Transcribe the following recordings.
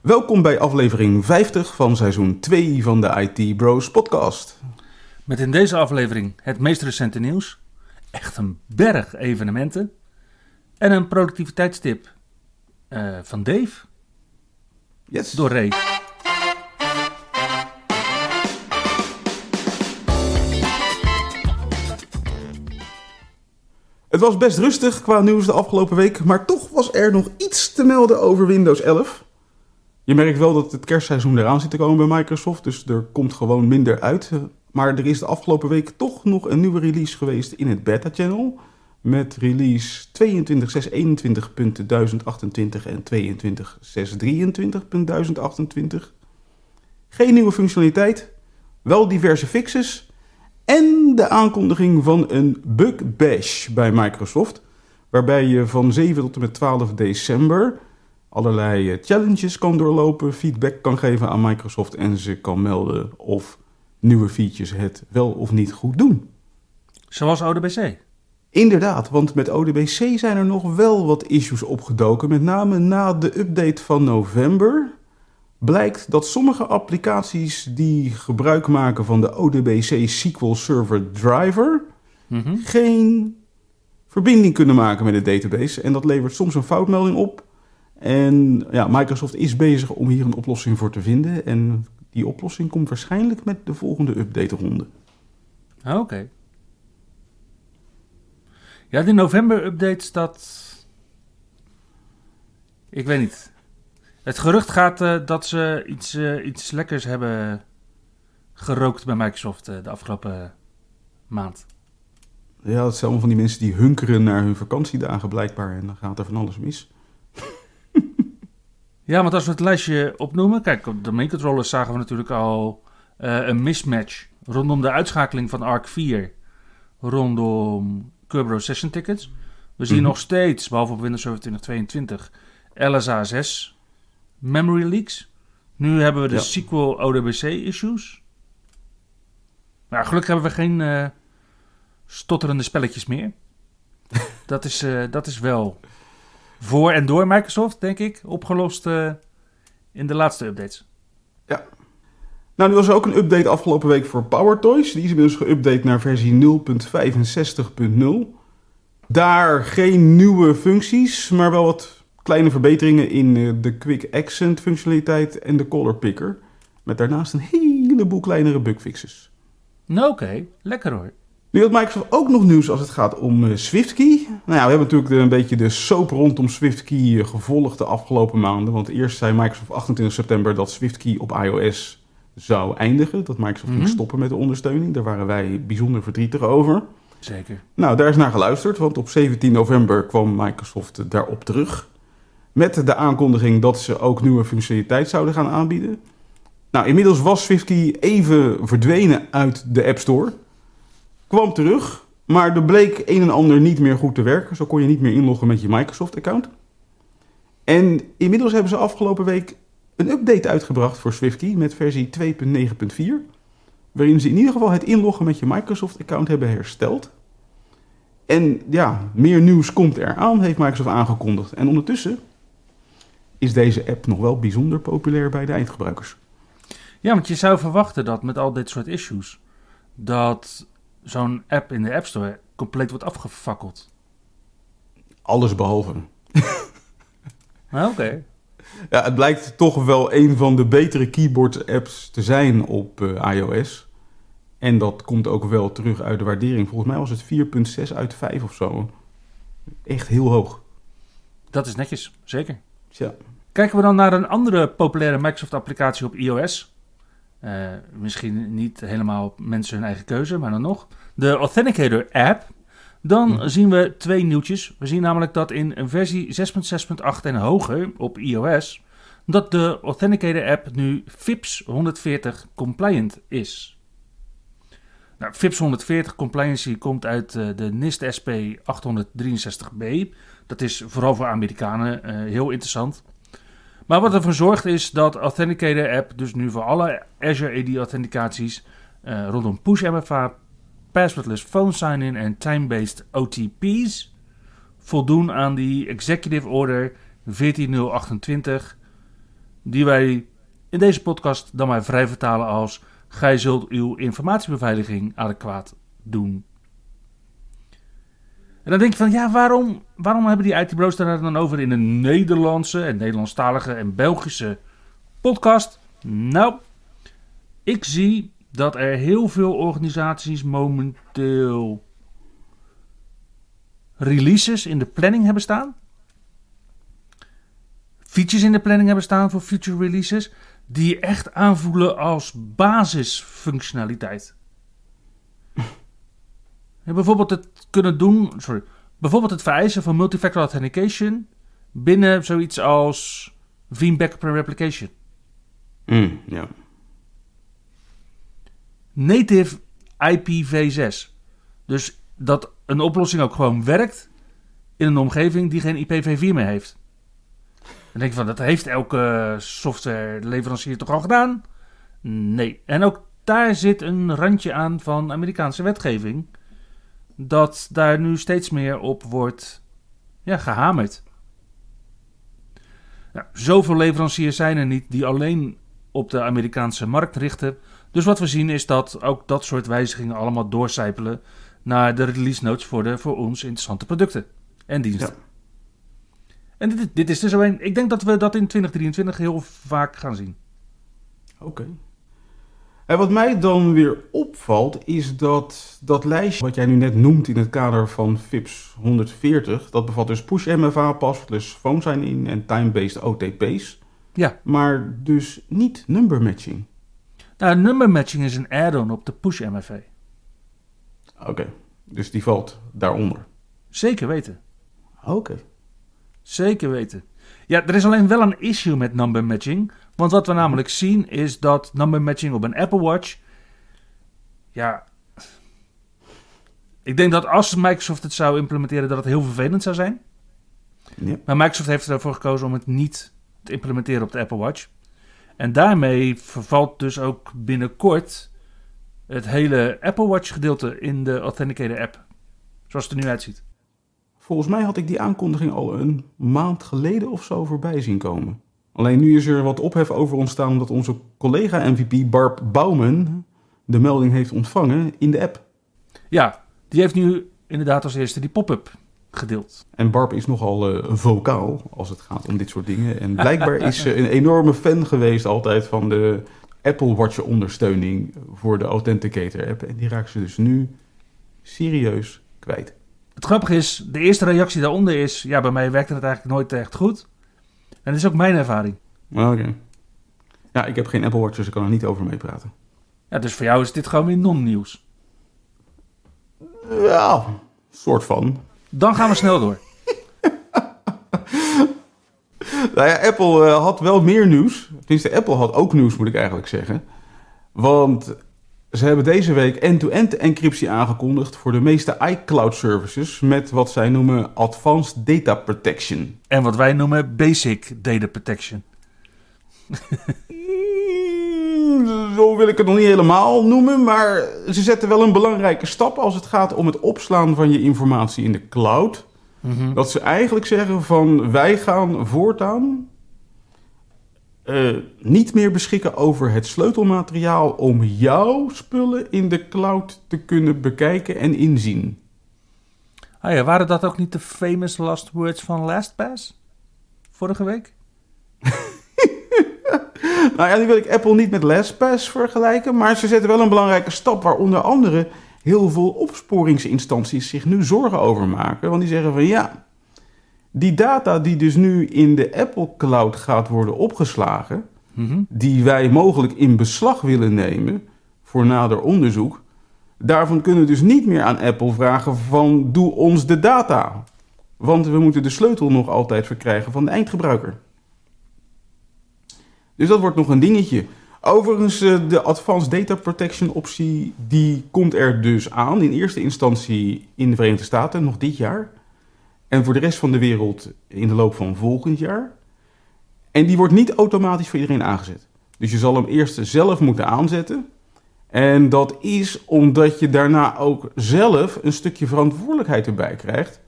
Welkom bij aflevering 50 van seizoen 2 van de IT Bros podcast. Met in deze aflevering het meest recente nieuws, echt een berg evenementen en een productiviteitstip uh, van Dave. Yes. Door Ray. Het was best rustig qua nieuws de afgelopen week, maar toch was er nog iets te melden over Windows 11. Je merkt wel dat het kerstseizoen eraan zit te komen bij Microsoft, dus er komt gewoon minder uit. Maar er is de afgelopen week toch nog een nieuwe release geweest in het beta-channel. Met release 22.621.1028 en 22.623.1028. Geen nieuwe functionaliteit, wel diverse fixes en de aankondiging van een bug bash bij Microsoft. Waarbij je van 7 tot en met 12 december allerlei eh, challenges kan doorlopen, feedback kan geven aan Microsoft en ze kan melden of nieuwe features het wel of niet goed doen. Zoals ODBC? Inderdaad, want met ODBC zijn er nog wel wat issues opgedoken. Met name na de update van november blijkt dat sommige applicaties die gebruik maken van de ODBC SQL Server Driver Mhm. geen verbinding kunnen maken met de database. En dat levert soms een foutmelding op. En ja, Microsoft is bezig om hier een oplossing voor te vinden. En die oplossing komt waarschijnlijk met de volgende update-ronde. Oké. Ja, die november-updates, dat... Ik weet niet. Het gerucht gaat eh, dat ze iets, eh, iets lekkers hebben gerookt bij Microsoft eh, de afgelopen maand. Ja, dat zijn allemaal van die mensen die hunkeren naar hun vakantiedagen blijkbaar. En dan gaat er van alles mis. Ja, want als we het lijstje opnoemen... Kijk, op de main-controllers zagen we natuurlijk al eh, een mismatch... rondom de uitschakeling van ARC 4... rondom Kerbero Session Tickets. We zien Mhm. nog steeds, behalve op Windows Server 2022... LSA 6 memory leaks. Nu hebben we de Ja. SQL ODBC issues. Nou, gelukkig hebben we geen eh, stotterende spelletjes meer. dat, is, eh, dat is wel voor en door Microsoft, denk ik, opgelost eh, in de laatste updates. Nou, nu was er ook een update afgelopen week voor PowerToys. Die is inmiddels geüpdate naar versie 0.65.0. Daar geen nieuwe functies, maar wel wat kleine verbeteringen in eh, de Quick Accent functionaliteit en de Color Picker. Met daarnaast een heleboel kleinere bugfixes. Nou, oké, lekker hoor. Nu had Microsoft ook nog nieuws als het gaat om eh, SwiftKey. Nou ja, we hebben natuurlijk een beetje de soap rondom SwiftKey eh, gevolgd de afgelopen maanden. Want eerst zei Microsoft 28 september dat SwiftKey op iOS zou eindigen. Dat Microsoft ging Mhm. stoppen met de ondersteuning. Daar waren wij bijzonder verdrietig over. Zeker. Nou, daar is naar geluisterd, want op 17 november kwam Microsoft daarop terug. Met de aankondiging dat ze ook nieuwe functionaliteit zouden gaan aanbieden. Nou, inmiddels was SwiftKey even verdwenen uit de App Store. Kwam terug, maar er bleek een en ander niet meer goed te werken. Zo kon je niet meer inloggen met je Microsoft-account. En inmiddels hebben ze afgelopen week een update uitgebracht voor SwiftKey met versie 2.9.4. Waarin ze in ieder geval het inloggen met je Microsoft-account hebben hersteld. En ja, meer nieuws komt eraan, heeft Microsoft aangekondigd. En ondertussen is deze app nog wel bijzonder populair bij de eindgebruikers. Ja, want je zou verwachten dat met al dit soort issues... dat zo'n app in de App Store compleet wordt afgefakkeld. Alles behalve. Nou, oké. Ja, het blijkt toch wel een van de betere keyboard-apps te zijn op eh, iOS. En dat komt ook wel terug uit de waardering. Volgens mij was het 4,6 uit 5 of zo. Echt heel hoog. Dat is netjes, zeker. Tja. Kijken we dan naar een andere populaire Microsoft-applicatie op iOS. Eh, misschien niet helemaal mensen hun eigen keuze, maar dan nog. De Authenticator-app. Dan Mhm. zien we twee nieuwtjes. We zien namelijk dat in versie 6.6.8 en hoger op iOS Omdat de Authenticator app nu FIPS 140 compliant is. Nou, FIPS 140 compliancy komt uit uh, de NIST SP 863b. Dat is vooral voor Amerikanen uh, heel interessant. Maar wat ervoor zorgt is dat Authenticator app dus nu voor alle Azure AD authenticaties uh, rondom push MFA, passwordless phone sign-in en time-based OTP's voldoen aan die Executive Order 14028, die wij in deze podcast dan maar vrij vertalen als gij zult uw informatiebeveiliging adequaat doen. En dan denk je van, ja, waarom, waarom hebben die IT-bros daar dan over in een Nederlandse en Nederlandstalige en Belgische podcast? Nou, ik zie dat er heel veel organisaties momenteel releases in de planning hebben staan. Features in de planning hebben staan voor future releases. Die je echt aanvoelen als basisfunctionaliteit. En bijvoorbeeld het kunnen doen. Sorry. Bijvoorbeeld het vereisen van multifactor authentication. binnen zoiets als Veeam Backup and Replication. Mm, ja. Native IPv6. Dus dat een oplossing ook gewoon werkt in een omgeving die geen IPv4 meer heeft. Dan denk je van, dat heeft elke softwareleverancier toch al gedaan? Nee. En ook daar zit een randje aan van Amerikaanse wetgeving. Dat daar nu steeds meer op wordt ja, gehamerd. Nou, zoveel leveranciers zijn er niet die alleen op de Amerikaanse markt richten. Dus wat we zien is dat ook dat soort wijzigingen allemaal doorcijpelen naar de release notes voor de voor ons interessante producten en diensten. Ja. En dit, dit is er zo een. Ik denk dat we dat in 2023 heel vaak gaan zien. Oké. En wat mij dan weer opvalt, is dat dat lijstje wat jij nu net noemt in het kader van FIPS 140, dat bevat dus push MFA, passwordless phone sign-in en time-based OTP's. Ja. Maar dus niet number matching. Nou, number matching is een add-on op de push MFA. Oké, dus die valt daaronder. Zeker weten. Oké. Zeker weten. Ja, er is alleen wel een issue met number matching. Want wat we namelijk zien is dat number matching op een Apple Watch. Ja. Ik denk dat als Microsoft het zou implementeren, dat het heel vervelend zou zijn. Ja. Maar Microsoft heeft ervoor gekozen om het niet te implementeren op de Apple Watch. En daarmee vervalt dus ook binnenkort het hele Apple Watch gedeelte in de Authenticator app. Zoals het er nu uitziet. Volgens mij had ik die aankondiging al een maand geleden of zo voorbij zien komen. Alleen nu is er wat ophef over ontstaan omdat onze collega MVP Barb Bouwman de melding heeft ontvangen in de app. Ja, die heeft nu inderdaad als eerste die pop-up gedeeld. En Barb is nogal uh, vocaal als het gaat om dit soort dingen. En blijkbaar is ze een enorme fan geweest altijd van de Apple Watch ondersteuning voor de Authenticator app. En die raakt ze dus nu serieus kwijt. Het grappige is, de eerste reactie daaronder is... ja, bij mij werkte het eigenlijk nooit echt goed. En dat is ook mijn ervaring. Oké. Ja, ik heb geen Apple Watch, dus ik kan er niet over meepraten. Ja, dus voor jou is dit gewoon weer non-nieuws. Ja, soort van. Dan gaan we snel door. nou ja, Apple uh, had wel meer nieuws. Tenminste, Apple had ook nieuws, moet ik eigenlijk zeggen. Want ze hebben deze week end-to-end encryptie aangekondigd voor de meeste iCloud services met wat zij noemen Advanced Data Protection. En wat wij noemen Basic Data Protection. Zo wil ik het nog niet helemaal noemen, maar ze zetten wel een belangrijke stap als het gaat om het opslaan van je informatie in de cloud. Mhm. Dat ze eigenlijk zeggen van wij gaan voortaan uh, niet meer beschikken over het sleutelmateriaal om jouw spullen in de cloud te kunnen bekijken en inzien. Ah ja, waren dat ook niet de famous last words van LastPass? Vorige week? nou ja, die wil ik Apple niet met LastPass vergelijken, maar ze zetten wel een belangrijke stap waar onder andere heel veel opsporingsinstanties zich nu zorgen over maken. Want die zeggen van ja, die data die dus nu in de Apple Cloud gaat worden opgeslagen, Mhm. die wij mogelijk in beslag willen nemen voor nader onderzoek, daarvan kunnen we dus niet meer aan Apple vragen van doe ons de data. Want we moeten de sleutel nog altijd verkrijgen van de eindgebruiker. Dus dat wordt nog een dingetje. Overigens, eh, de Advanced Data Protection optie, die komt er dus aan. In eerste instantie in de Verenigde Staten, nog dit jaar. En voor de rest van de wereld in de loop van volgend jaar. En die wordt niet automatisch voor iedereen aangezet. Dus je zal hem eerst zelf moeten aanzetten. En dat is omdat je daarna ook zelf een stukje verantwoordelijkheid erbij krijgt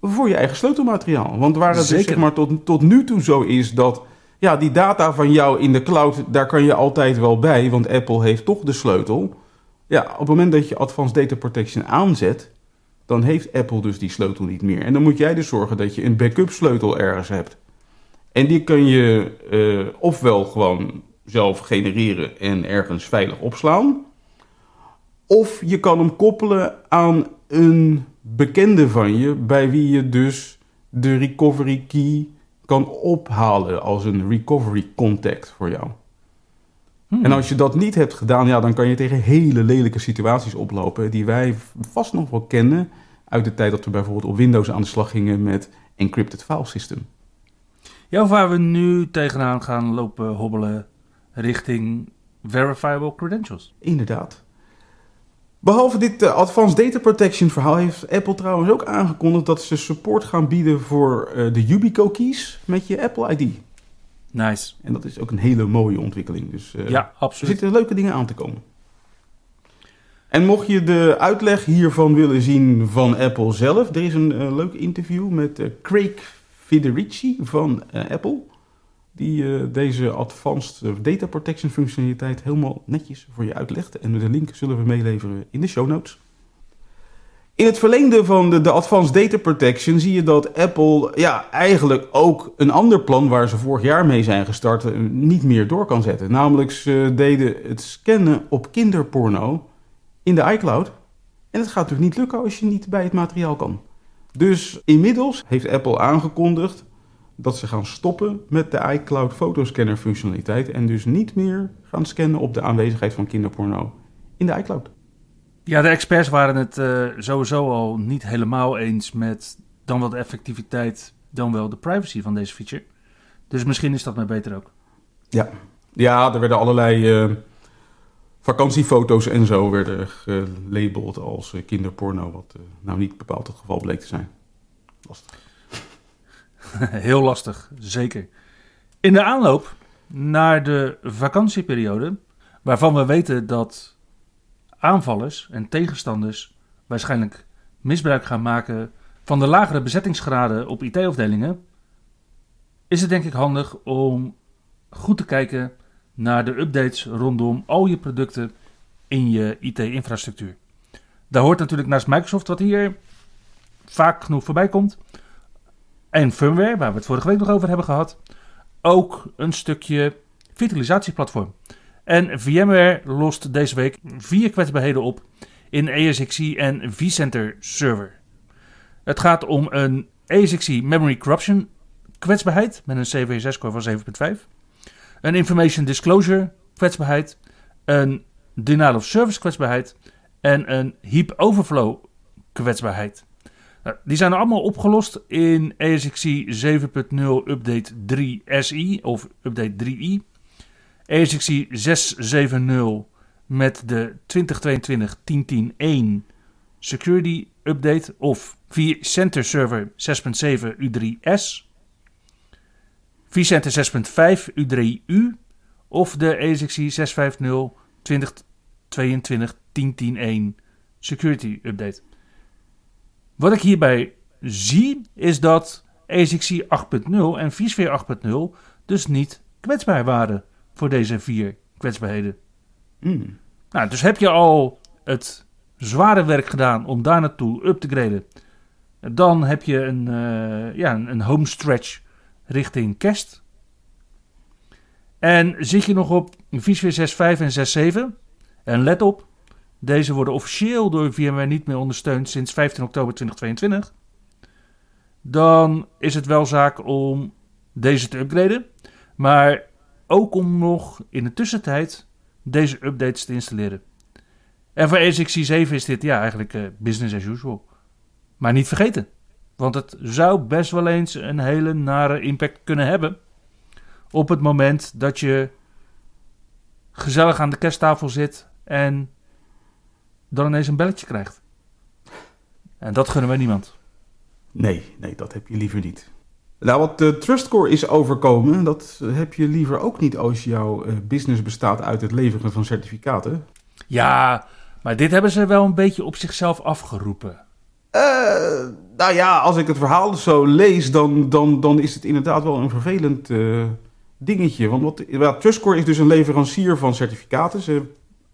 voor je eigen sleutelmateriaal. Want waar het dus, zeg maar, tot, tot nu toe zo is dat ja, die data van jou in de cloud, daar kan je altijd wel bij, want Apple heeft toch de sleutel. Ja, op het moment dat je Advanced Data Protection aanzet, dan heeft Apple dus die sleutel niet meer. En dan moet jij dus zorgen dat je een backup sleutel ergens hebt. En die kun je uh, ofwel gewoon zelf genereren en ergens veilig opslaan. Of je kan hem koppelen aan een bekende van je, bij wie je dus de recovery key kan ophalen als een recovery contact voor jou. Hmm. En als je dat niet hebt gedaan, ja, dan kan je tegen hele lelijke situaties oplopen die wij vast nog wel kennen uit de tijd dat we bijvoorbeeld op Windows aan de slag gingen met encrypted file system. Ja, of waar we nu tegenaan gaan lopen hobbelen richting verifiable credentials. Inderdaad. Behalve dit uh, Advanced Data Protection verhaal heeft Apple trouwens ook aangekondigd dat ze support gaan bieden voor uh, de Yubico keys met je Apple ID. Nice. En dat is ook een hele mooie ontwikkeling. Dus uh, ja, absoluut. er zitten leuke dingen aan te komen. En mocht je de uitleg hiervan willen zien van Apple zelf, er is een leuk interview met Craig Federici van Apple die deze advanced eh, data protection functionaliteit helemaal netjes voor je uitlegt. En de link zullen we meeleveren in de show notes. In het verlengde van de, de advanced data protection zie je dat Apple ja, eigenlijk ook een ander plan waar ze vorig jaar mee zijn gestart eh, niet meer door kan zetten. Namelijk ze deden het scannen op kinderporno in de iCloud. En het gaat natuurlijk niet lukken als je niet bij het materiaal kan. Dus inmiddels heeft Apple aangekondigd dat ze gaan stoppen met de iCloud fotoscanner functionaliteit en dus niet meer gaan scannen op de aanwezigheid van kinderporno in de iCloud. Ja, de experts waren het uh, sowieso al niet helemaal eens met dan wel de effectiviteit, dan wel de privacy van deze feature. Dus misschien is dat maar beter ook. Ja, ja er werden allerlei uh, vakantiefoto's en zo werden gelabeld als uh, kinderporno, wat nou niet bepaald het geval bleek te zijn. Lastig. Heel lastig, zeker. In de aanloop naar de vakantieperiode, waarvan we weten dat aanvallers en tegenstanders waarschijnlijk misbruik gaan maken van de lagere bezettingsgraden op IT-afdelingen, is het denk ik handig om goed te kijken naar de updates rondom al je producten in je IT-infrastructuur. Daar hoort natuurlijk naast Microsoft, wat hier vaak genoeg voorbij komt, en firmware, waar we het vorige week nog over hebben gehad, ook een stukje virtualisatieplatform. En VMware lost deze week vier kwetsbaarheden op in ESXi en vCenter Server. Het gaat om een ESXi Memory Corruption kwetsbaarheid met een CVSS-score van 7.5, een Information Disclosure kwetsbaarheid, een Denial of Service kwetsbaarheid en een Heap Overflow kwetsbaarheid. Nou, die zijn allemaal opgelost in ESXi 7.0 Update 3 SI of Update 3i. ESXi 6.7.0 met de 2022-10.10.1 Security Update of vCenter Server 6.7 U3S. vCenter 6.5 U3U of de ESXi 6.5.0 2022-10.10.1 Security Update. Wat ik hierbij zie is dat ASIC 8.0 en vSphere 8.0 dus niet kwetsbaar waren voor deze vier kwetsbaarheden. Mm. Nou, dus heb je al het zware werk gedaan om daar naartoe up te graden. Dan heb je een, uh, ja, een home stretch richting kerst. En zit je nog op vSphere 6.5 en 6.7? En let op, deze worden officieel door VMware niet meer ondersteund sinds 15 oktober 2022. Dan is het wel zaak om deze te upgraden. Maar ook om nog in de tussentijd deze updates te installeren. En voor ESXi 7 is dit ja, eigenlijk uh, business as usual. Maar niet vergeten, want het zou best wel eens een hele nare impact kunnen hebben op het moment dat je gezellig aan de kersttafel zit en dan ineens een belletje krijgt. En dat gunnen wij niemand. Nee, nee, dat heb je liever niet. Nou, wat de Trustcore is overkomen, dat heb je liever ook niet als jouw eh, business bestaat uit het leveren van certificaten. Ja, maar dit hebben ze wel een beetje op zichzelf afgeroepen. Uh, nou ja, als ik het verhaal zo lees, dan, dan, dan is het inderdaad wel een vervelend uh, dingetje. Want wat, Trustcore is dus een leverancier van certificaten. Ze,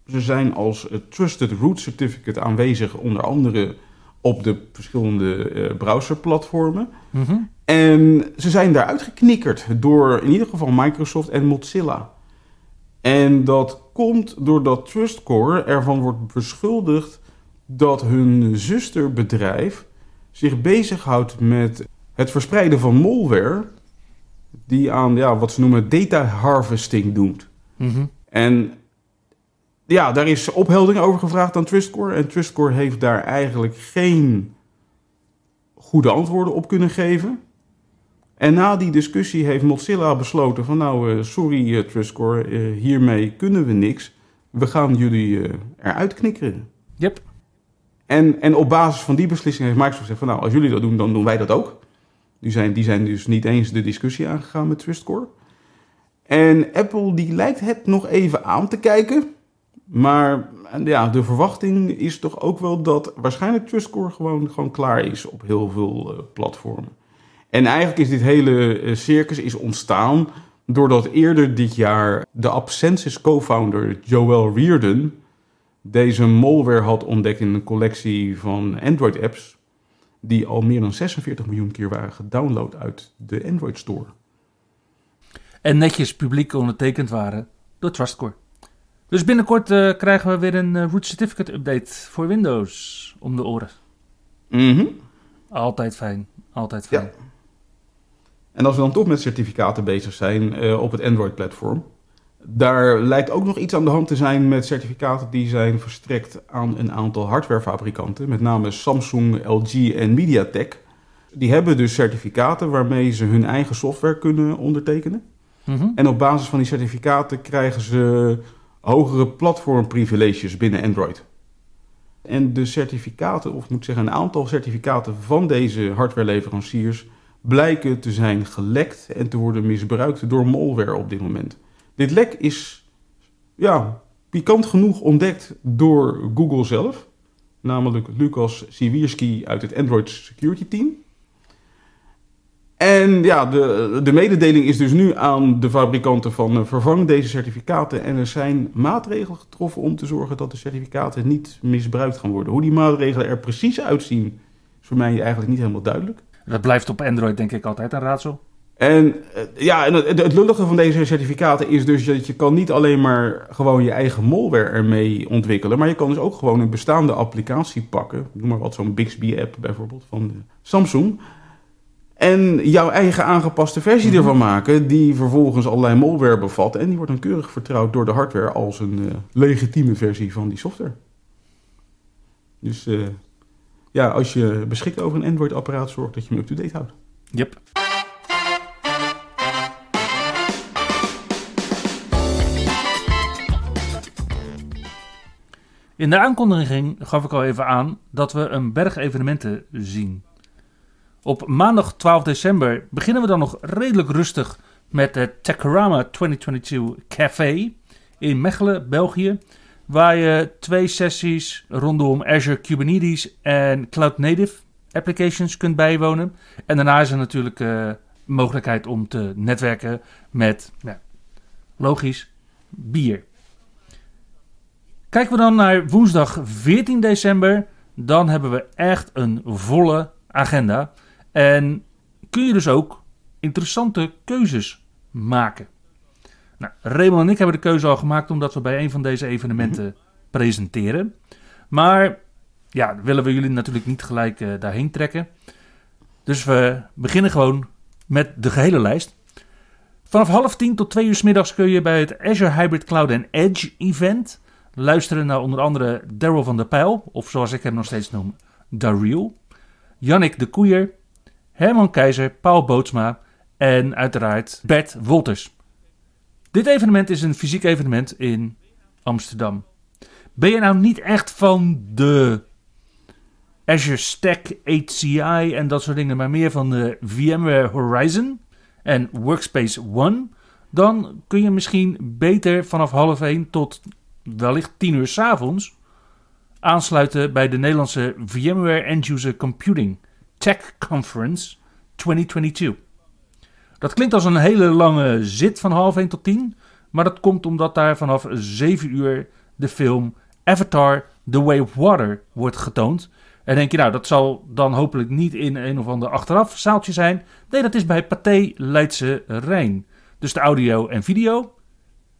ze zijn als Trusted Root Certificate aanwezig, onder andere op de verschillende uh, browserplatformen. Mm En ze zijn daaruit geknikkerd door in ieder geval Microsoft en Mozilla. En dat komt doordat Trustcore ervan wordt beschuldigd dat hun zusterbedrijf zich bezighoudt met het verspreiden van malware die aan ja, wat ze noemen data harvesting doet. Mhm. En ja, daar is opheldering over gevraagd aan Trustcore. En Trustcore heeft daar eigenlijk geen goede antwoorden op kunnen geven. En na die discussie heeft Mozilla besloten van nou, uh, sorry uh, Trustcore, uh, hiermee kunnen we niks. We gaan jullie eruit knikkeren. Yep. En, en op basis van die beslissing heeft Microsoft gezegd van nou, als jullie dat doen, dan doen wij dat ook. Die zijn, die zijn dus niet eens de discussie aangegaan met Trustcore. En Apple die lijkt het nog even aan te kijken. Maar ja, de verwachting is toch ook wel dat waarschijnlijk Trustcore gewoon, gewoon klaar is op heel veel uh, platformen. En eigenlijk is dit hele uh, circus is ontstaan doordat eerder dit jaar de Absensis co-founder Joel Reardon deze malware had ontdekt in een collectie van Android-apps die al meer dan 46 miljoen keer waren gedownload uit de Android Store. En netjes publiek ondertekend waren door Trustcore. Dus binnenkort uh, krijgen we weer een uh, root certificate update voor Windows om de oren. Mm -hmm. Altijd fijn, altijd fijn. Ja. En als we dan toch met certificaten bezig zijn uh, op het Android-platform, daar lijkt ook nog iets aan de hand te zijn met certificaten die zijn verstrekt aan een aantal hardwarefabrikanten, met name Samsung, LG en MediaTek. Die hebben dus certificaten waarmee ze hun eigen software kunnen ondertekenen. Mm -hmm. En op basis van die certificaten krijgen ze hogere platformprivileges binnen Android. En de certificaten, of moet ik zeggen een aantal certificaten van deze hardwareleveranciers blijken te zijn gelekt en te worden misbruikt door malware op dit moment. Dit lek is ja, pikant genoeg ontdekt door Google zelf, namelijk Lucas Siewierski uit het Android Security Team. En ja, de, de mededeling is dus nu aan de fabrikanten van uh, vervang deze certificaten. En er zijn maatregelen getroffen om te zorgen dat de certificaten niet misbruikt gaan worden. Hoe die maatregelen er precies uitzien, is voor mij eigenlijk niet helemaal duidelijk. Dat blijft op Android denk ik altijd een raadsel. En uh, ja, en het, het lullige van deze certificaten is dus dat je kan niet alleen maar gewoon je eigen malware ermee ontwikkelen, maar je kan dus ook gewoon een bestaande applicatie pakken. Noem maar wat, zo'n Bixby-app bijvoorbeeld van Samsung. En jouw eigen aangepaste versie mm -hmm. ervan maken, die vervolgens allerlei malware bevat. En die wordt dan keurig vertrouwd door de hardware als een uh, legitieme versie van die software. Dus uh, ja, als je beschikt over een Android-apparaat, zorg dat je hem up-to-date houdt. Yep. In de aankondiging gaf ik al even aan dat we een berg evenementen zien. Op maandag 12 december beginnen we dan nog redelijk rustig met het Techorama 2022 Café in Mechelen, België. Waar je twee sessies rondom Azure Kubernetes en Cloud Native applications kunt bijwonen. En daarna is er natuurlijk uh, mogelijkheid om te netwerken met, logisch, bier. Kijken we dan naar woensdag 14 december, dan hebben we echt een volle agenda. En kun je dus ook interessante keuzes maken. Nou, Raymond en ik hebben de keuze al gemaakt omdat we bij een van deze evenementen mm-hmm. presenteren. Maar ja, willen we jullie natuurlijk niet gelijk uh, daarheen trekken. Dus we beginnen gewoon met de gehele lijst. Vanaf half tien tot twee uur s middags kun je bij het Azure Hybrid Cloud and Edge event luisteren naar onder andere Daryl van der Pijl, of zoals ik hem nog steeds noem, Daryl, Jannik de Koeier, Herman Keizer, Paul Bootsma en uiteraard Bert Wolters. Dit evenement is een fysiek evenement in Amsterdam. Ben je nou niet echt van de Azure Stack HCI en dat soort dingen, maar meer van de VMware Horizon en Workspace ONE, dan kun je misschien beter vanaf half 1 tot wellicht 10 uur s avonds aansluiten bij de Nederlandse VMware End User Computing Tech Conference 2022. Dat klinkt als een hele lange zit van half 1 tot 10, maar dat komt omdat daar vanaf 7 uur de film Avatar The Way of Water wordt getoond. En denk je, nou, dat zal dan hopelijk niet in een of ander achteraf zaaltje zijn. Nee, dat is bij Pathé Leidse Rijn. Dus de audio en video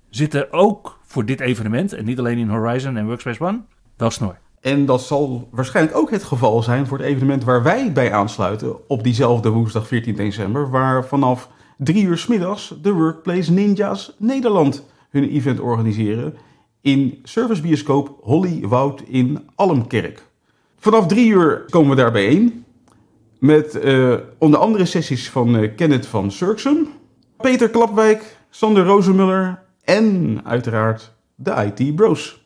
zitten ook voor dit evenement, en niet alleen in Horizon en Workspace ONE, wel snor. En dat zal waarschijnlijk ook het geval zijn voor het evenement waar wij bij aansluiten op diezelfde woensdag 14 december, waar vanaf drie uur middags de Workplace Ninjas Nederland hun event organiseren in servicebioscoop Holly Woud in Almkerk. Vanaf drie uur komen we daar bijeen met uh, onder andere sessies van uh, Kenneth van Surksum, Peter Klapwijk, Sander Rozemuller en uiteraard de IT Bros.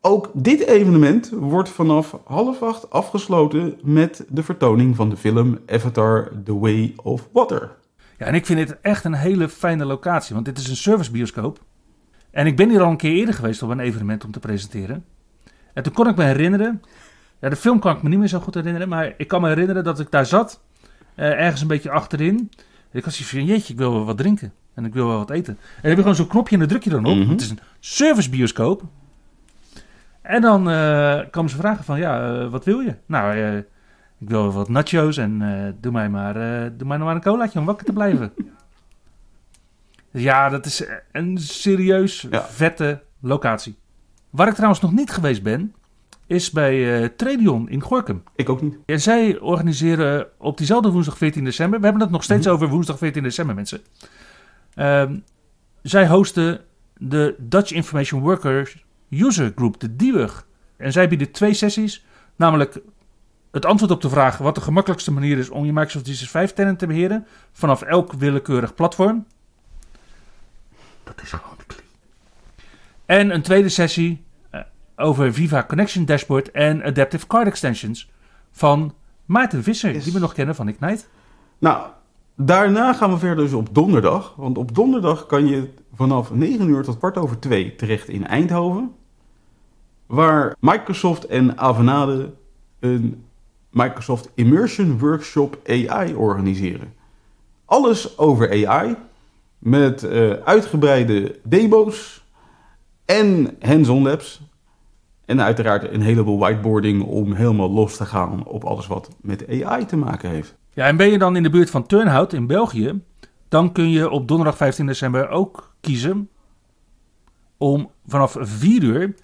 Ook dit evenement wordt vanaf half acht afgesloten met de vertoning van de film Avatar The Way of Water. Ja, en ik vind dit echt een hele fijne locatie, want dit is een servicebioscoop. En ik ben hier al een keer eerder geweest op een evenement om te presenteren. En toen kon ik me herinneren, ja, de film kan ik me niet meer zo goed herinneren, maar ik kan me herinneren dat ik daar zat, eh, ergens een beetje achterin. En ik was van, jeetje, ik wil wel wat drinken en ik wil wel wat eten. En dan heb je gewoon zo'n knopje en dan druk je dan op. Mhm. Het is een servicebioscoop. En dan komen ze vragen van, ja, eh, wat wil je? Nou, eh, ik wil wat nachos en eh, doe mij maar, eh, doe mij maar een colaatje om wakker te blijven. ja, dat is een serieus Ja. vette locatie. Waar ik trouwens nog niet geweest ben, is bij eh Tradion in Gorkum. Ik ook niet. En zij organiseren op diezelfde woensdag 14 december. We hebben het nog steeds Mhm. over woensdag 14 december, mensen. Ehm, zij hosten de Dutch Information Workers User Group, de DIWUG. En zij bieden twee sessies, namelijk het antwoord op de vraag wat de gemakkelijkste manier is om je Microsoft 365 tenant te beheren vanaf elk willekeurig platform. Dat is gewoon de klie. En een tweede sessie eh, over Viva Connection Dashboard en Adaptive Card Extensions van Maarten Visser, Yes. die we nog kennen van Ignite. Nou, daarna gaan we verder dus op donderdag. Want op donderdag kan je vanaf 9 uur tot kwart over 2 terecht in Eindhoven. Waar Microsoft en Avanade een Microsoft Immersion Workshop AI organiseren. Alles over AI. Met eh, uitgebreide demo's en hands-on labs. En uiteraard een heleboel whiteboarding om helemaal los te gaan op alles wat met AI te maken heeft. Ja, en ben je dan in de buurt van Turnhout in België, dan kun je op donderdag 15 december ook kiezen om vanaf 4 uur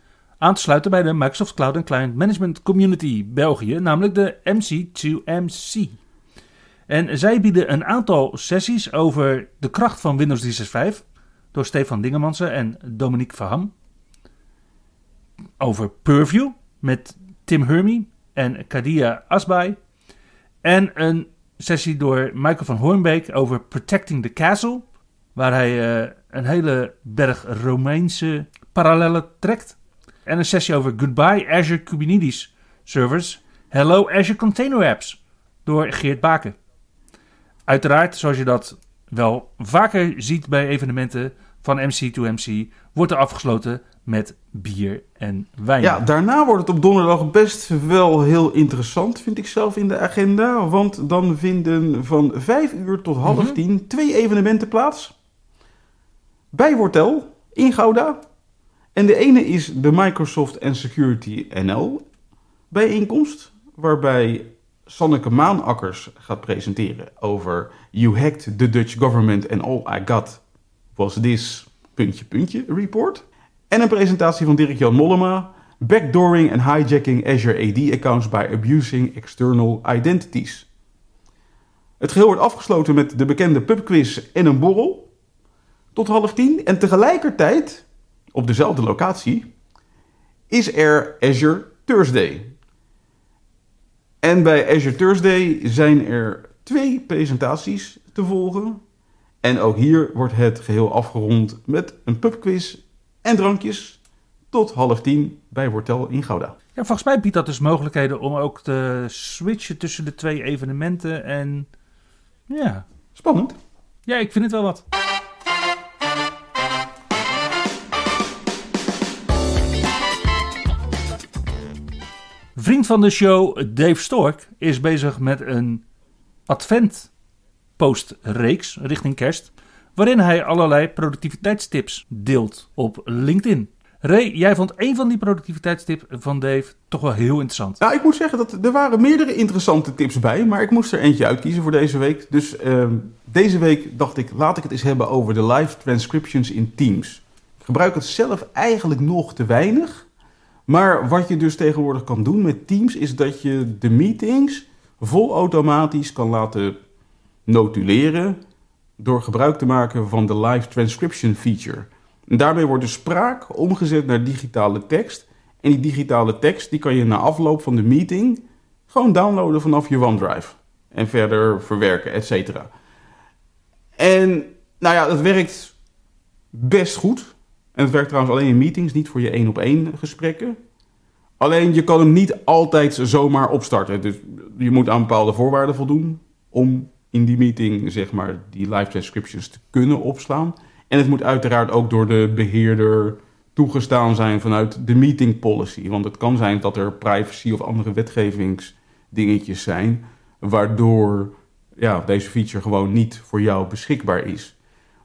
aan te sluiten bij de Microsoft Cloud and Client Management Community België, namelijk de MC2MC. En zij bieden een aantal sessies over de kracht van Windows 365 door Stefan Dingemansen en Dominique Verham. Over Purview met Tim Hermy en Kadia Asbay. En een sessie door Michael van Hoornbeek over Protecting the Castle. Waar hij eh, een hele berg Romeinse parallellen trekt. En een sessie over Goodbye Azure Kubernetes Servers. Hello Azure Container Apps. Door Geert Baken. Uiteraard, zoals je dat wel vaker ziet bij evenementen van MC2MC, wordt er afgesloten met bier en wijn. Ja, daarna wordt het op donderdag best wel heel interessant, vind ik zelf in de agenda. Want dan vinden van 5 uur tot half Mhm. 10 twee evenementen plaats. Bij Wortel in Gouda. En de ene is de Microsoft and Security NL bijeenkomst. Waarbij Sanneke Maanakkers gaat presenteren over You hacked the Dutch government and all I got was this puntje puntje report. En een presentatie van Dirk-Jan Mollema. Backdooring and hijacking Azure AD accounts by abusing external identities. Het geheel wordt afgesloten met de bekende pubquiz en een borrel. Tot half tien. En tegelijkertijd, op dezelfde locatie, is er Azure Thursday. En bij Azure Thursday zijn er twee presentaties te volgen. En ook hier wordt het geheel afgerond met een pubquiz en drankjes tot half tien bij Wortel in Gouda. Ja, volgens mij biedt dat dus mogelijkheden om ook te switchen tussen de twee evenementen. En ja, Spannend. ja ik vind het wel wat. Vriend van de show, Dave Stork, is bezig met een advent-postreeks richting kerst, waarin hij allerlei productiviteitstips deelt op LinkedIn. Ray, jij vond een van die productiviteitstips van Dave toch wel heel interessant. Nou, ik moet zeggen dat er waren meerdere interessante tips bij, maar ik moest er eentje uitkiezen voor deze week. Dus ehm, deze week dacht ik, laat ik het eens hebben over de live transcriptions in Teams. Ik gebruik het zelf eigenlijk nog te weinig. Maar wat je dus tegenwoordig kan doen met Teams is dat je de meetings vol automatisch kan laten notuleren door gebruik te maken van de live transcription feature. En daarmee wordt de spraak omgezet naar digitale tekst. En die digitale tekst die kan je na afloop van de meeting gewoon downloaden vanaf je OneDrive. En verder verwerken, et cetera. En nou ja, dat werkt best goed. En het werkt trouwens alleen in meetings, niet voor je één op één gesprekken. Alleen je kan hem niet altijd zomaar opstarten. Dus je moet aan bepaalde voorwaarden voldoen om in die meeting zeg maar die live transcriptions te kunnen opslaan. En het moet uiteraard ook door de beheerder toegestaan zijn vanuit de meeting policy. Want het kan zijn dat er privacy of andere wetgevingsdingetjes zijn, waardoor ja, deze feature gewoon niet voor jou beschikbaar is.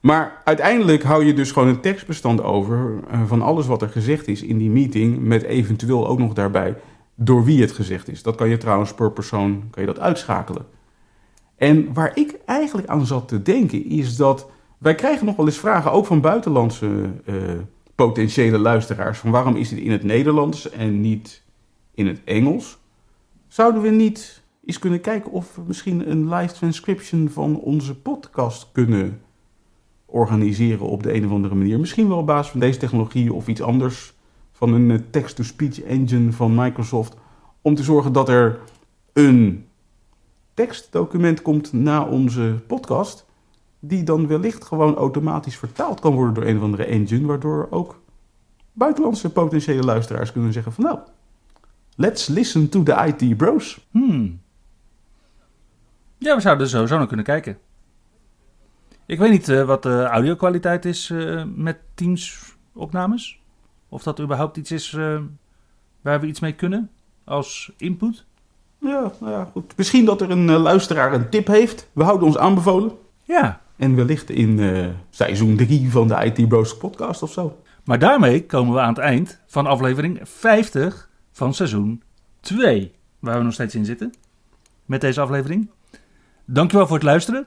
Maar uiteindelijk hou je dus gewoon een tekstbestand over eh, van alles wat er gezegd is in die meeting, met eventueel ook nog daarbij door wie het gezegd is. Dat kan je trouwens per persoon kan je dat uitschakelen. En waar ik eigenlijk aan zat te denken is dat wij krijgen nog wel eens vragen, ook van buitenlandse eh, potentiële luisteraars, van waarom is dit in het Nederlands en niet in het Engels? Zouden we niet eens kunnen kijken of we misschien een live transcription van onze podcast kunnen organiseren op de een of andere manier? Misschien wel op basis van deze technologie of iets anders, van een eh, text-to-speech engine van Microsoft, om te zorgen dat er een tekstdocument komt na onze podcast die dan wellicht gewoon automatisch vertaald kan worden door een of andere engine, waardoor ook buitenlandse potentiële luisteraars kunnen zeggen van nou, let's listen to the IT bros. Hmm. Ja, we zouden er sowieso naar kunnen kijken. Ik weet niet eh, wat de audio-kwaliteit is eh, met Teams opnames. Of dat überhaupt iets is eh, waar we iets mee kunnen als input. Ja, nou ja, goed. Misschien dat er een luisteraar een tip heeft. We houden ons aanbevolen. Ja, En wellicht in seizoen 3 van de IT Bros podcast of zo. maar daarmee komen we aan het eind van aflevering 50 van seizoen 2. Waar we nog steeds in zitten. Met deze aflevering. Dankjewel voor het luisteren.